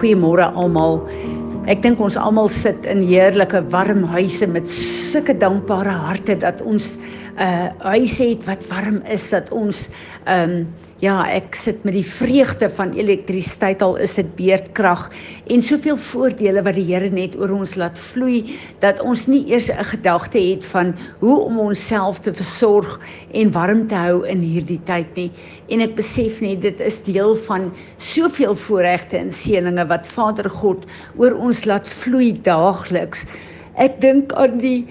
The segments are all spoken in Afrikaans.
Goeiemôre almal. Ek dink ons almal sit in heerlike warm huise met sulke dankbare harte dat ons uh, huis het wat warm is dat ons ehm um, ja, ek sit met die vreugde van elektrisiteit al is dit beerdkrag en soveel voordele wat die Here net oor ons laat vloei dat ons nie eers 'n gedagte het van hoe om onsself te versorg en warm te hou in hierdie tyd nie. En ek besef net dit is deel van soveel voorregte en seënings wat Vader God oor ons laat vloei daagliks. Ek dink aan die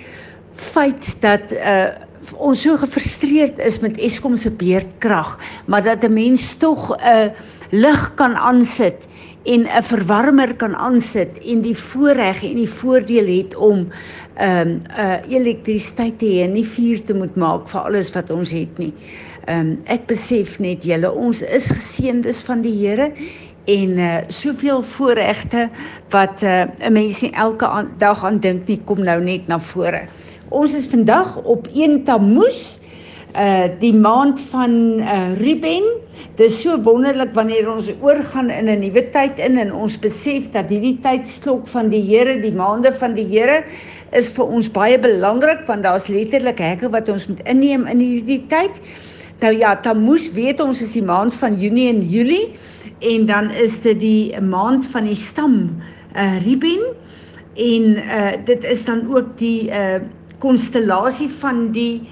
feit dat uh ons so gefrustreerd is met Eskom se beerdkrag, maar dat 'n mens tog 'n lig kan aansit en 'n verwarmer kan aansit en die voorreg en die voordeel het om ehm um, uh, elektrisiteit te hê en nie vuur te moet maak vir alles wat ons het nie. Ehm um, ek besef net julle ons is geseëndes van die Here en uh, soveel voorregte wat uh, 'n mens nie elke aan, dag aan dink nie kom nou net na vore. Ons is vandag op 1 Tammuz, uh die maand van uh Ruben. Dit is so wonderlik wanneer ons oorgaan in 'n nuwe tyd in en ons besef dat hierdie tydsklok van die Here, die maande van die Here is vir ons baie belangrik want daar's letterlik hekke wat ons moet inneem in hierdie tyd. Nou ja, Tammuz weet ons is die maand van Junie en Julie en dan is dit die maand van die stam uh Ruben en uh dit is dan ook die uh konstellasie van die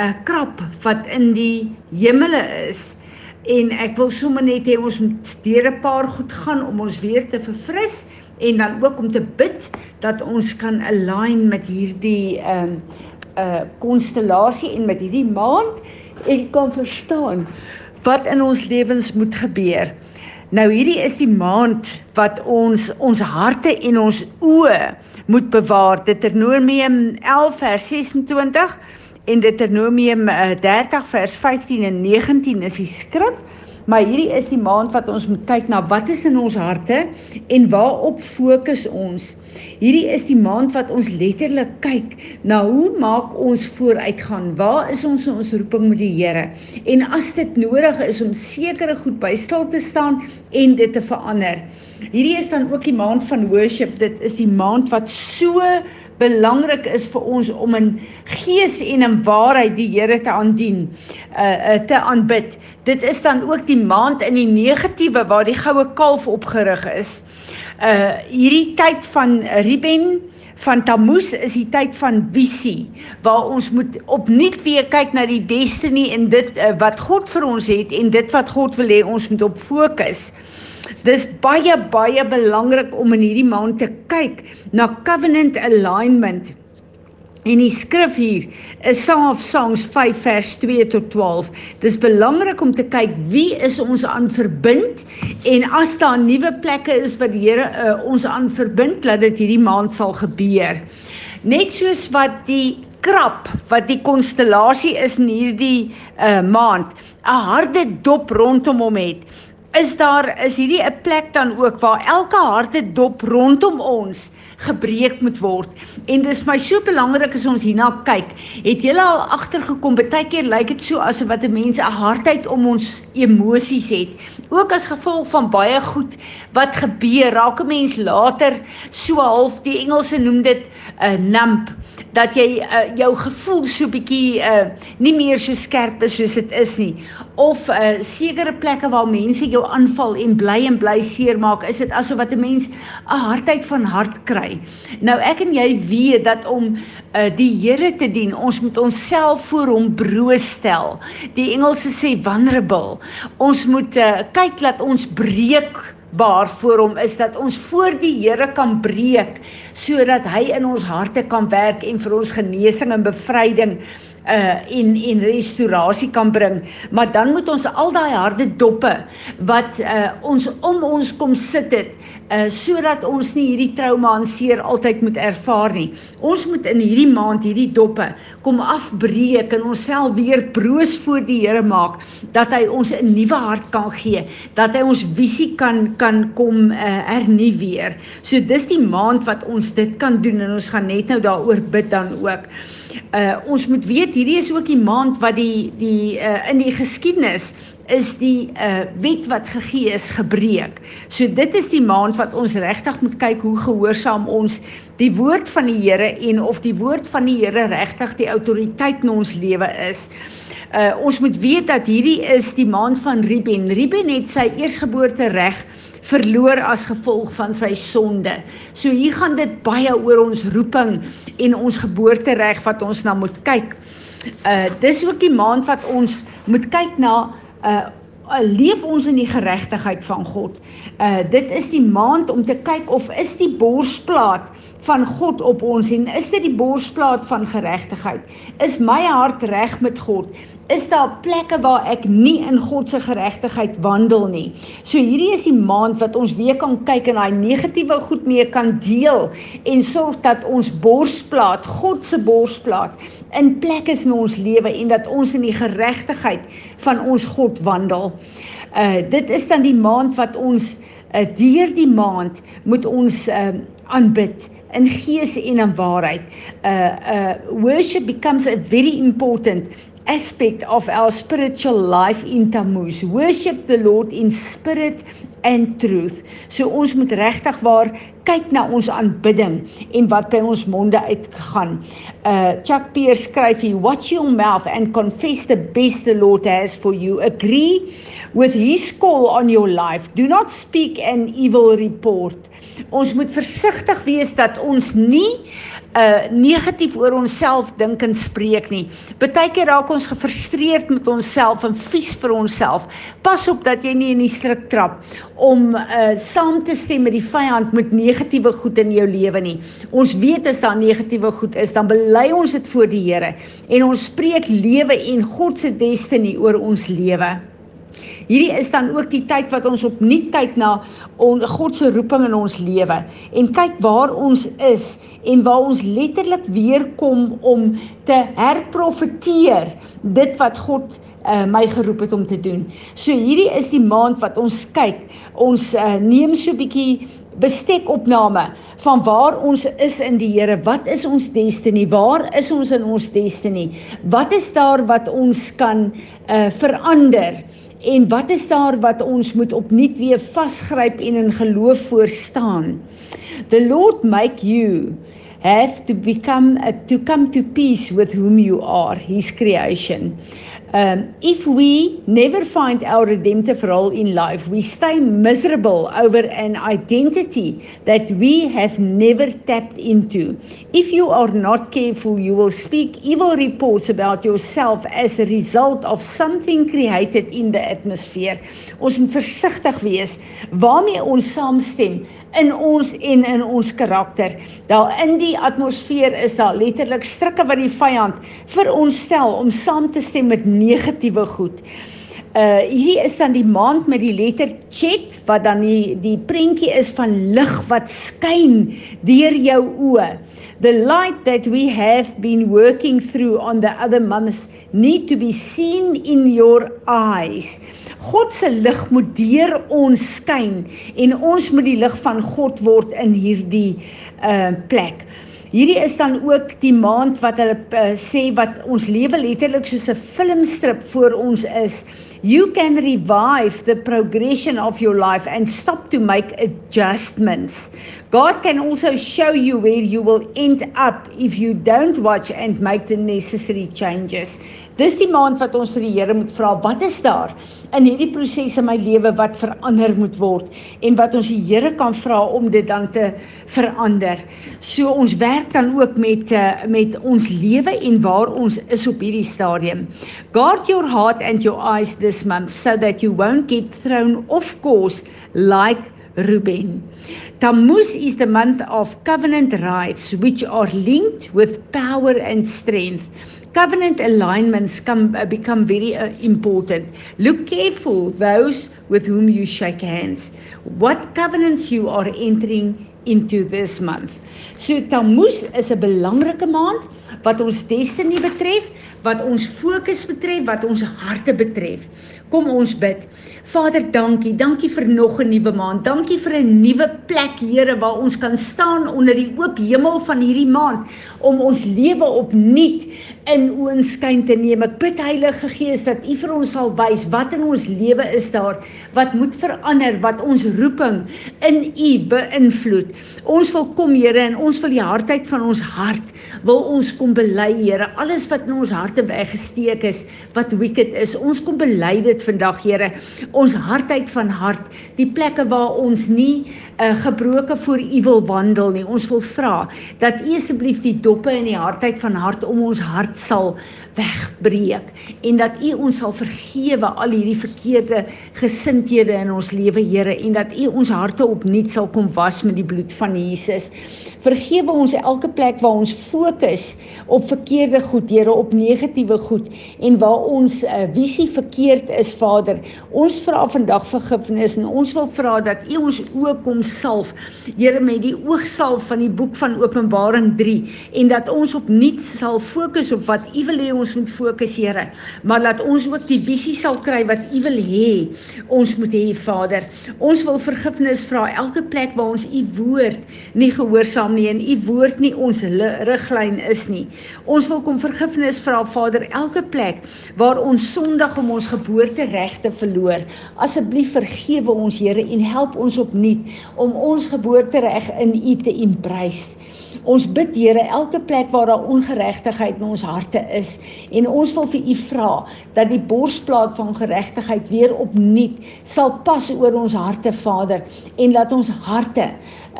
uh krap wat in die hemele is en ek wil sommer net hê ons moet deur 'n paar goed gaan om ons weer te verfris en dan ook om te bid dat ons kan align met hierdie um uh konstellasie en met hierdie maand en kan verstaan wat in ons lewens moet gebeur. Nou hierdie is die maand wat ons ons harte en ons oë moet bewaar. Deuteronomium 11 vers 26 en Deuteronomium 30 eh, vers 15 en 19 is die skrif Maar hierdie is die maand wat ons moet kyk na wat is in ons harte en waarop fokus ons. Hierdie is die maand wat ons letterlik kyk na hoe maak ons vooruitgaan? Waar is ons in ons roeping met die Here? En as dit nodig is om sekere goed by stil te staan en dit te verander. Hierdie is dan ook die maand van worship. Dit is die maand wat so belangrik is vir ons om in gees en in waarheid die Here te aandien, uh, uh te aanbid. Dit is dan ook die maand in die negatiewe waar die goue kalf opgerig is. Uh hierdie tyd van Ruben van Tammuz is die tyd van visie waar ons moet opnuut weer kyk na die destiny en dit uh, wat God vir ons het en dit wat God wil hê ons moet op fokus. Dis baie baie belangrik om in hierdie maand te kyk na covenant alignment. En die skrif hier is Song of Songs 5 vers 2 tot 12. Dis belangrik om te kyk wie is ons aan verbind en as daar nuwe plekke is wat die Here uh, ons aan verbind, laat dit hierdie maand sal gebeur. Net soos wat die krap wat die konstellasie is in hierdie uh, maand 'n harde dop rondom hom het is daar is hierdie 'n plek dan ook waar elke harte dop rondom ons gebreek moet word. En dis my so belangrik as ons hierna kyk. Het jy al agtergekom baie keer lyk dit so asof wat 'n mens 'n hardheid om ons emosies het. Ook as gevolg van baie goed wat gebeur, raak 'n mens later so half die Engelse noem dit 'n numb dat jy uh, jou gevoel so bietjie uh, nie meer so skerp is soos dit is nie. Of uh, sekere plekke waar mense jou aanval en bly en bly seermaak is dit asof wat 'n mens 'n hardheid van hart kry. Nou ek en jy weet dat om uh, die Here te dien ons moet onsself voor hom broosstel die Engelse sê vulnerable. Ons moet uh, kyk dat ons breek baar voor hom is dat ons voor die Here kan breek sodat hy in ons harte kan werk en vir ons genesing en bevryding uh en en restaurasie kan bring maar dan moet ons al daai harde doppe wat uh ons om ons kom sit het uh sodat ons nie hierdie trauma en seer altyd moet ervaar nie. Ons moet in hierdie maand hierdie doppe kom afbreek en onsself weer broos voor die Here maak dat hy ons 'n nuwe hart kan gee, dat hy ons visie kan kan kom uh hernie weer. So dis die maand wat ons dit kan doen en ons gaan net nou daaroor bid dan ook. Uh ons moet weet hierdie is ook die maand wat die die uh in die geskiedenis is die uh wet wat gegee is gebreek. So dit is die maand wat ons regtig moet kyk hoe gehoorsaam ons die woord van die Here en of die woord van die Here regtig die autoriteit in ons lewe is. Uh ons moet weet dat hierdie is die maand van Ruben. Ruben het sy eersgeboorte reg verloor as gevolg van sy sonde. So hier gaan dit baie oor ons roeping en ons geboortereg wat ons na moet kyk. Uh dis ook die maand wat ons moet kyk na uh leef ons in die geregtigheid van God. Uh dit is die maand om te kyk of is die borsplaat van God op ons en is dit die borsplaat van geregtigheid? Is my hart reg met God? Is daar plekke waar ek nie in God se geregtigheid wandel nie? So hierdie is die maand wat ons weer kan kyk en daai negatiewe goed mee kan deel en sorg dat ons borsplaat, God se borsplaat in plek is in ons lewe en dat ons in die geregtigheid van ons God wandel. Uh dit is dan die maand wat ons uh, deur die maand moet ons uh, aanbid in gees en in waarheid. Uh uh worship becomes a very important aspect of our spiritual life in Tammuz. Worship the Lord in spirit and truth. So ons moet regtig waar kyk na ons aanbidding en wat by ons monde uitgaan. Uh Chuck Pierce skryf hier, "Watch your mouth and confess the best the Lord has for you. Agree with his call on your life. Do not speak an evil report." Ons moet versigtig wees dat ons nie uh negatief oor onsself dink en spreek nie. Partykeer raak ons gefrustreerd met onsself en vies vir onsself. Pas op dat jy nie in die struik trap om uh saam te stem met die vyand met negatiewe goed in jou lewe nie. Ons weet as daar negatiewe goed is, dan bely ons dit voor die Here en ons spreek lewe en God se destiny oor ons lewe. Hierdie is dan ook die tyd wat ons opnuut kyk na God se roeping in ons lewe en kyk waar ons is en waar ons letterlik weer kom om te herprofeteer dit wat God uh, my geroep het om te doen. So hierdie is die maand wat ons kyk. Ons uh, neem so 'n bietjie bestekopname van waar ons is in die Here. Wat is ons destiny? Waar is ons in ons destiny? Wat is daar wat ons kan uh, verander? En wat is daar wat ons moet opnuut weer vasgryp en in geloof voor staan? The Lord make you have to become a, to come to peace with whom you are, his creation. Um, if we never find our redemptive role in life, we stay miserable over an identity that we have never tapped into. If you are not careful, you will speak evil reports about yourself as a result of something created in the atmosphere. Ons moet versigtig wees waarmee ons saamstem in ons en in ons karakter. Daar in die atmosfeer is daar letterlik strikke wat die vyand vir ons stel om saam te stem met negatiewe goed. Uh hier is dan die maand met die letter chet wat dan die die prentjie is van lig wat skyn deur jou oë. The light that we have been working through on the other months need to be seen in your eyes. God se lig moet deur ons skyn en ons moet die lig van God word in hierdie uh plek. Hierdie is dan ook die maand wat hulle uh, sê wat ons lewe letterlik soos 'n filmstrip voor ons is. You can revive the progression of your life and stop to make adjustments. God can also show you where you will end up if you don't watch and make the necessary changes. Dis die maand wat ons vir die Here moet vra, wat is daar in hierdie proses in my lewe wat verander moet word en wat ons die Here kan vra om dit dan te verander. So ons werk dan ook met uh, met ons lewe en waar ons is op hierdie stadium. Guard your heart and your eyes this month so that you won't get thrown off course like Ruben. Tammuz is the month of covenant rights which are linked with power and strength. Covenant alignments come uh, become very uh, important. Look careful those with whom you shake hands what covenants you are entering into this month so tammuz is 'n belangrike maand wat ons destiny betref, wat ons fokus betref, wat ons harte betref. Kom ons bid. Vader, dankie. Dankie vir nog 'n nuwe maand. Dankie vir 'n nuwe plek, Here, waar ons kan staan onder die oop hemel van hierdie maand om ons lewe opnuut in oënskyn te neem. Ek bid Heilige Gees dat U vir ons sal wys wat in ons lewe is daar wat moet verander, wat ons roeping in U beïnvloed. Ons wil kom Here en ons wil die hardheid van ons hart wil ons kom bely Here. Alles wat in ons harte weggesteek is, wat wicked is, ons kom bely dit vandag Here. Ons hardheid van hart, die plekke waar ons nie uh, gebroke voor U wil wandel nie. Ons wil vra dat U asseblief die doppe in die hardheid van hart om ons hart sal wegbreek en dat U ons sal vergewe al hierdie verkeerde gesindhede in ons lewe Here en dat U ons harte opnuut sal kom was met die bloed van Jesus. Vergewe ons elke plek waar ons fokus op verkeerde goed, Here, op negatiewe goed en waar ons uh, visie verkeerd is, Vader. Ons vra vandag vergifnis en ons wil vra dat U ons oë kom salf, Here, met die oogsalf van die boek van Openbaring 3 en dat ons opnuut sal fokus op wat U wil hê ons moet fokus, Here. Maar laat ons ook die visie sal kry wat U wil hê ons moet hê, Vader. Ons wil vergifnis vra elke plek waar ons U woord nie gehoorsaam nie en u woord nie ons riglyn is nie. Ons wil kom vergifnis vra Vader elke plek waar ons sondig om ons geboorteregte verloor. Asseblief vergewe ons Here en help ons opnuut om ons geboortereg in u te embrace. Ons bid Here elke plek waar daar ongeregtigheid in ons harte is en ons wil vir u vra dat die borsplaat van geregtigheid weer opnuut sal pas oor ons harte Vader en laat ons harte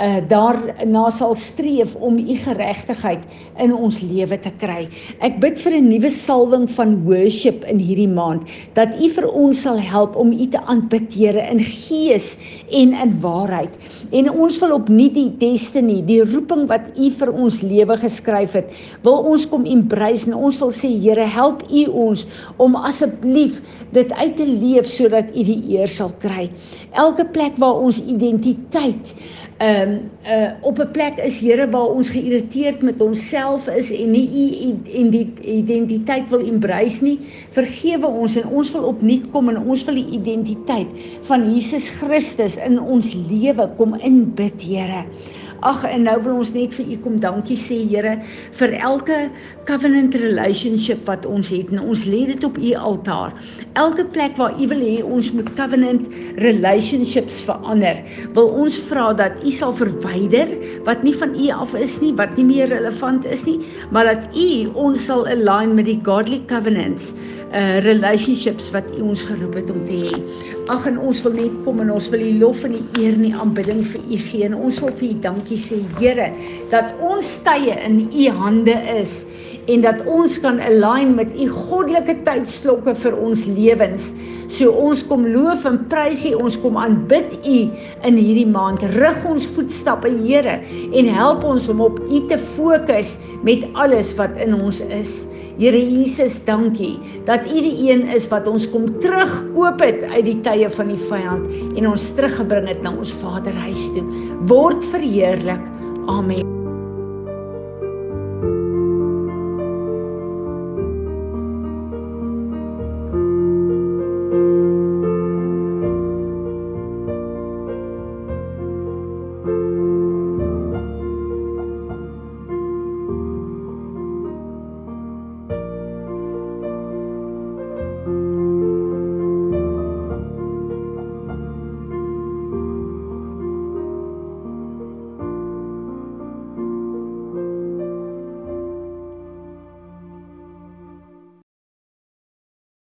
uh, daarna sal streef om u geregtigheid in ons lewe te kry. Ek bid vir 'n nuwe salwing van worship in hierdie maand dat u vir ons sal help om u te aanbid Here in gees en in waarheid. En ons wil opnuut die destiny, die roeping wat u vir ons lewe geskryf het, wil ons kom embrace en ons wil sê Here, help u ons om asseblief dit uit te leef sodat u die eer sal kry. Elke plek waar ons identiteit ehm um, uh op 'n plek is Here waar ons geïrriteerd met onsself is en nie u en die identiteit wil embrace nie. Vergewe ons en ons wil opnuut kom en ons wil die identiteit van Jesus Christus in ons lewe kom inbid, Here. Ag en nou wil ons net vir u kom dankie sê Here vir elke covenant relationship wat ons het en ons lê dit op u altaar. Elke plek waar u wil hê ons moet covenant relationships verander, wil ons vra dat u sal verwyder wat nie van u af is nie, wat nie meer relevant is nie, maar dat u ons sal align met die godly covenants uh relationships wat U ons geroep het om te hê. Ag en ons wil net kom en ons wil die lof en die eer en die aanbidding vir U gee en ons wil vir U dankie sê Here dat ons tye in U hande is en dat ons kan align met U goddelike tydslokke vir ons lewens. So ons kom loof en prys U, ons kom aanbid U in hierdie maand. Rig ons voetstappe, Here, en help ons om op U te fokus met alles wat in ons is. Here Jesus, dankie dat U die een is wat ons kom terugkoop het uit die tye van die vyand en ons teruggebring het na ons Vaderhuis toe. Word verheerlik. Amen.